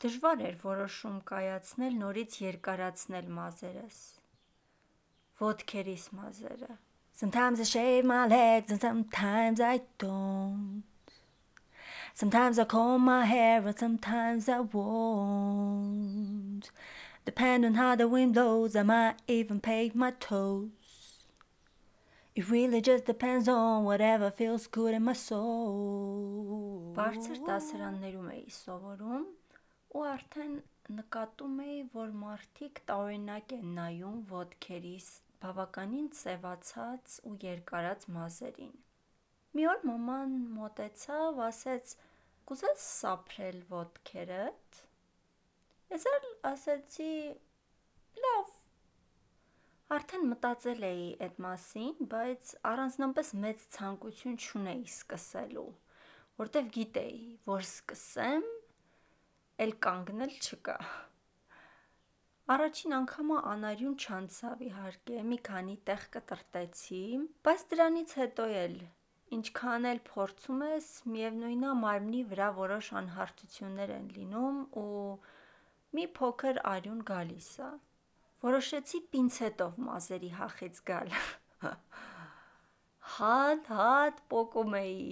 Դժվար էր որոշում կայացնել նորից երկարացնել մազերս։ Ոտքերիս մազերը։ Sometimes I shave my legs and sometimes I don't. Sometimes I comb my hair and sometimes I won't. Depend on how the wind blows, I might even paint my toes. It really just depends on whatever feels good in my soul. Բարձր դասարաններում էի սովորում ու արդեն նկատում էի, որ մարդիկ տարօրինակ են նայում ոտքերիս բավականին ծեվացած ու երկարած մազերին։ Մի օր մաման մոտեցավ, ասեց. «Կուզես սափրել ոտքերդ»։ Ես էլ ասեցի. «Լավ»։ Արդեն մտածել էի այդ մասին, բայց առանձնապես մեծ ցանկություն չունեի սկսելու, որտեվ գիտեի, որ սկսեմ, էլ կանգնել չկա։ Առաջին անգամը անարյուն չանցավ իհարկե, մի քանի տեղ կտրտեցի, բայց դրանից հետո էլ ինչքան էլ փորձում ես, միևնույնն է մարմնի վրա որոշ անհարթություններ են լինում ու մի փոքր արյուն գալիս է։ Որոշեցի պինցետով մազերի հախից գալ։ Հատ-հատ պոկում էի,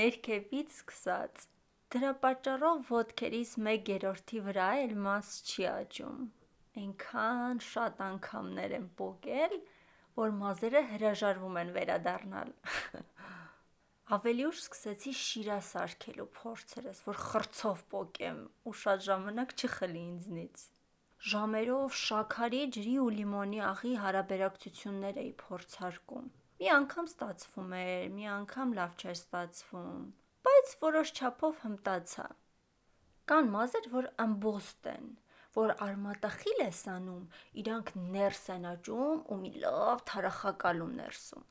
ներքևից սկսած։ Դրա պատճառով ոտքերիս 1/3-ի վրա էլ մազ չի աճում։ Այնքան շատ անգամներ եմ պոկել, որ մազերը հրաժարվում են վերադառնալ։ Ավելի ուշ սկսեցի շիրա սարքելու փորձերս, որ խրձով պոկեմ ու շատ ժամանակ չխլի ինձնից։ Ժամերով շաքարի, ջրի ու լիմոնի աղի հարաբերակցություններ էի փորձարկում։ Մի անգամ ստացվում էր, մի անգամ լավ չէր ստացվում, բայց որոշ չափով հմտացա։ Կան մազեր, որ ամբոստ են, որ արմատախիլ ես անում, իրանք ներս են աճում ու մի լավ թարախակալում ներսում։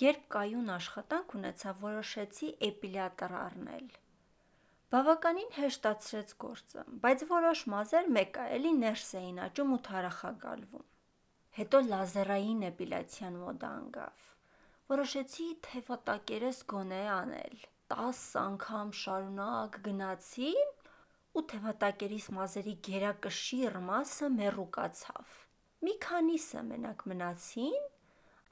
Երբ կայուն աշխատանք ունեցա, որոշեցի էպիլյատոր առնել։ Բավականին հեշտացրեց գործը, բայց որոշ մազեր մեկ է, էլի ներս էին աճում ու թարախակալվում։ Հետո լազերային էպիլյացիան մոդա ընկավ։ Որոշեցի թևատակերս գոնե անել։ 10 անգամ շարունակ գնացի ու թևատակերիս մազերի գերակշիռ մասը մեռուկացավ։ Մի քանիսը մենակ մնացին։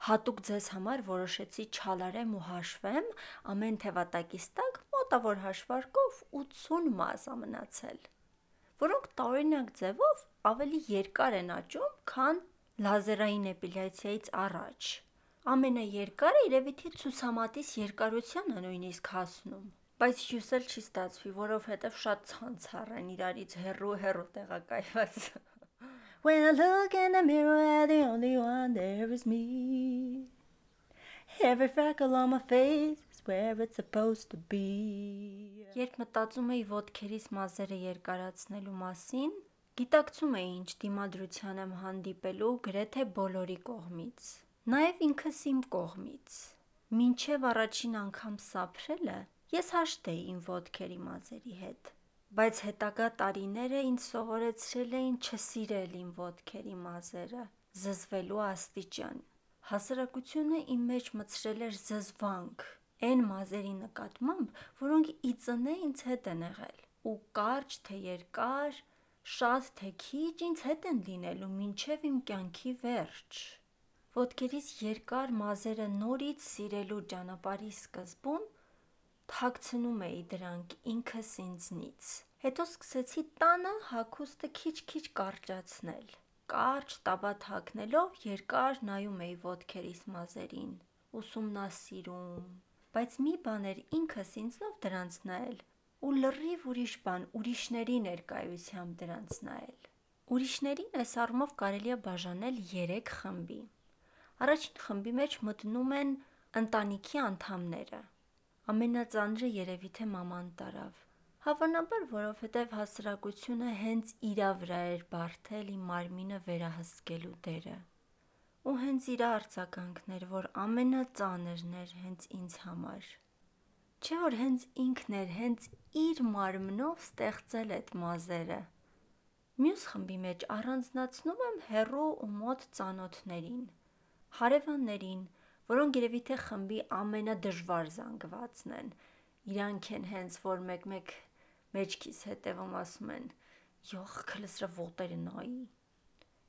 Հատուկ ձեզ համար որոշեցի չալարեմ ու հաշվեմ, ամեն թևատակիս տակ մոտավոր հաշվարկով 80 մազ է մնացել, որոնք տարօրինակ ձևով ավելի երկար են աճում, քան լազերային էպիլյացիայից առաջ։ Ամենաերկարը երևի թե ցուցամատիս երկարությանը նույնիսկ հասնում։ Բայց հյուսել չի ստացվի, որովհետև շատ ցանցառ են իրարից հեռու-հեռու տեղակայված։ When I look in the mirror, the only one there is me. Every freckle on my face is where it's supposed to be. Երբ մտածում էի ոտքերիս մազերը երկարացնելու մասին, գիտակցում էի ինչ դիմադրության եմ հանդիպելու գրեթե բոլորի կողմից։ Նաև ինքս իմ կողմից։ Մինչև առաջին անգամ սափրելը ես հաշտ էի իմ ոտքերի մազերի հետ բայց հետագա տարիները ինձ սովորեցրել էին չսիրել իմ ոտքերի մազերը, զզվելու աստիճան։ Հասարակությունը իմ մեջ մտցրել էր զզվանք այն մազերի նկատմամբ, որոնք ի ծնե ինձ հետ են եղել, ու կարճ թե երկար, շատ թե քիչ ինձ հետ են լինելու մինչև իմ կյանքի վերջ։ Ոտքերիս երկար մազերը նորից սիրելու ճանապարհի սկզբում թաքցնում էի դրանք ինքս ինձնից։ Հետո սկսեցի տանը հագուստը քիչ-քիչ կարճացնել։ Կարճ տաբատ հագնելով երկար նայում էի ոտքերիս մազերին, ուսումնասիրում, բայց մի բան էր ինքս ինձնով դրանց նայել ու լրիվ ուրիշ բան ուրիշների ներկայությամբ դրանց նայել։ Ուրիշներին այս առումով կարելի է բաժանել 3 խմբի։ Առաջին խմբի մեջ մտնում են ընտանիքի անդամները, Ամենածանրը երևի թե մաման տարավ։ Հավանաբար, որովհետև հասարակությունը հենց իրա վրա էր բարթել իմ մարմինը վերահսկելու դերը։ Ու հենց իր արձագանքն էր, որ ամենածանրն էր հենց ինձ համար։ Չէ որ հենց ինքն էր, հենց իր մարմնով ստեղծել այդ մազերը։ Մյուս խմբի մեջ առանձնացնում եմ հերո ու մոտ ծանոթներին, հարևաններին, որոնք երևի թե խմբի ամենադժվար զանգվածն են։ Իրանք են հենց որ մեկ-մեկ մեջքիս հետևում ասում են. «Յոխ, քլսրա ոտերը նայի»։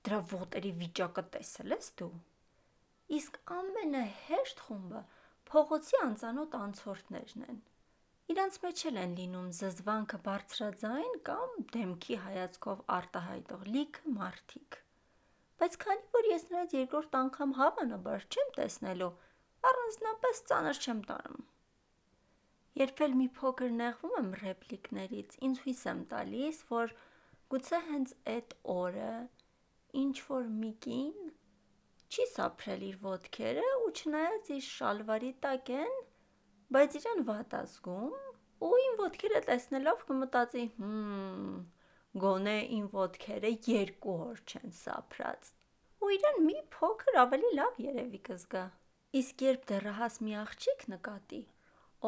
Դրա ոտերի վիճակը տեսել ես դու։ Իսկ ամենահեշտ խումբը փողոցի անծանոթ անցորդներն են։ Իրանց մեջ էլ են լինում զզվանքը բարձրաձայն կամ դեմքի հայացքով արտահայտող լիքը մարդիկ։ Բայց քանի որ ես նրանց երկրորդ անգամ հավանաբար չեմ տեսնելու, առանձնապես ծանր չեմ տանում։ Երբ էլ մի փոքր նեղվում եմ ռեպլիկներից, ինձ հույս եմ տալիս, որ գուցե հենց այդ օրը ինչ որ մի կին չի սափրել իր ոտքերը ու չնայած իր շալվարի տակ են, բայց իրան վատ ազգում ու իմ ոտքերը տեսնելով կմտածի. «Հմ, գոնե իմ ոտքերը երկու օր չեն սափրած»։ Ու իրան մի փոքր ավելի լավ երևի կզգա։ Իսկ երբ դեռահաս մի աղջիկ նկատի,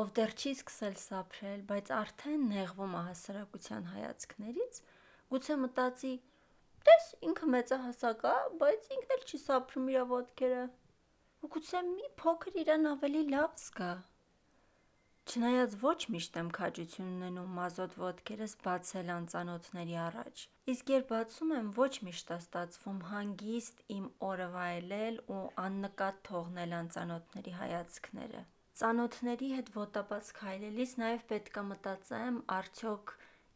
ով դեռ չի սկսել սափրել, բայց արդեն նեղվում է հասարակության հայացքներից, գուցե մտածի. «Տես, ինքը մեծահասակ է, բայց ինքն էլ չի սափրում իր ոտքերը»։ Ու գուցե մի փոքր իրան ավելի լավ զգա։ Չնայած ոչ միշտ եմ քաջություն ունենում մազոտ ոտքերս բացել անծանոթների առաջ, իսկ երբ բացում եմ, ոչ միշտ է ստացվում հանգիստ իմ օրը վայելել ու աննկատ թողնել անծանոթների հայացքները։ Ծանոթների հետ ոտաբաց քայլելիս նաև պետք է մտածեմ, արդյոք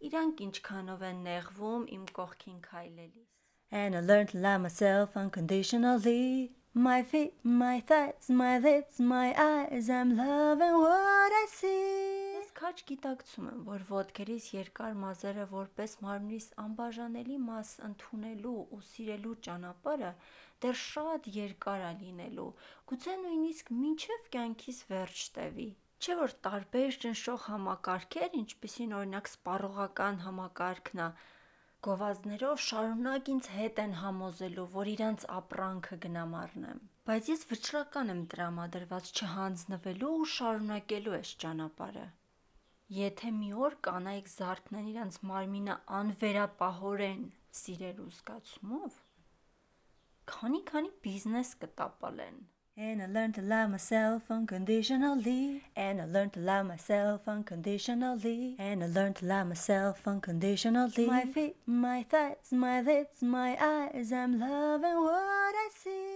իրանք ինչքանով են նեղվում իմ կողքին քայլելիս։ And I learned to love myself unconditionally My feet, my thighs, my lips, my eyes, I'm loving what I see. Ես քաչ գիտակցում եմ, որ ոտքերիս երկար մազերը որպես մարմնիս անբաժանելի մաս ընդունելու ու սիրելու ճանապարհը դեռ շատ երկար է լինելու, գուցե նույնիսկ մինչև կյանքիս վերջ տևի։ Չէ որ տարբեր ճնշող համակարգեր, ինչպիսին օրինակ սպառողական համակարգն է, գովազդներով շարունակ ինձ հետ են համոզելու, որ իրանց ապրանքը գնամառնեմ։ Բայց ես վճռական եմ տրամադրված չհանձնվելու ու շարունակելու այս ճանապարհը։ Եթե մի օր կանայք զարթնեն իրանց մարմինը անվերապահորեն սիրելու զգացումով, քանի-քանի բիզնես կտապալեն։ And I learned to love myself unconditionally. And I learned to love myself unconditionally. And I learned to love myself unconditionally. My feet, my thighs, my lips, my eyes, I'm loving what I see.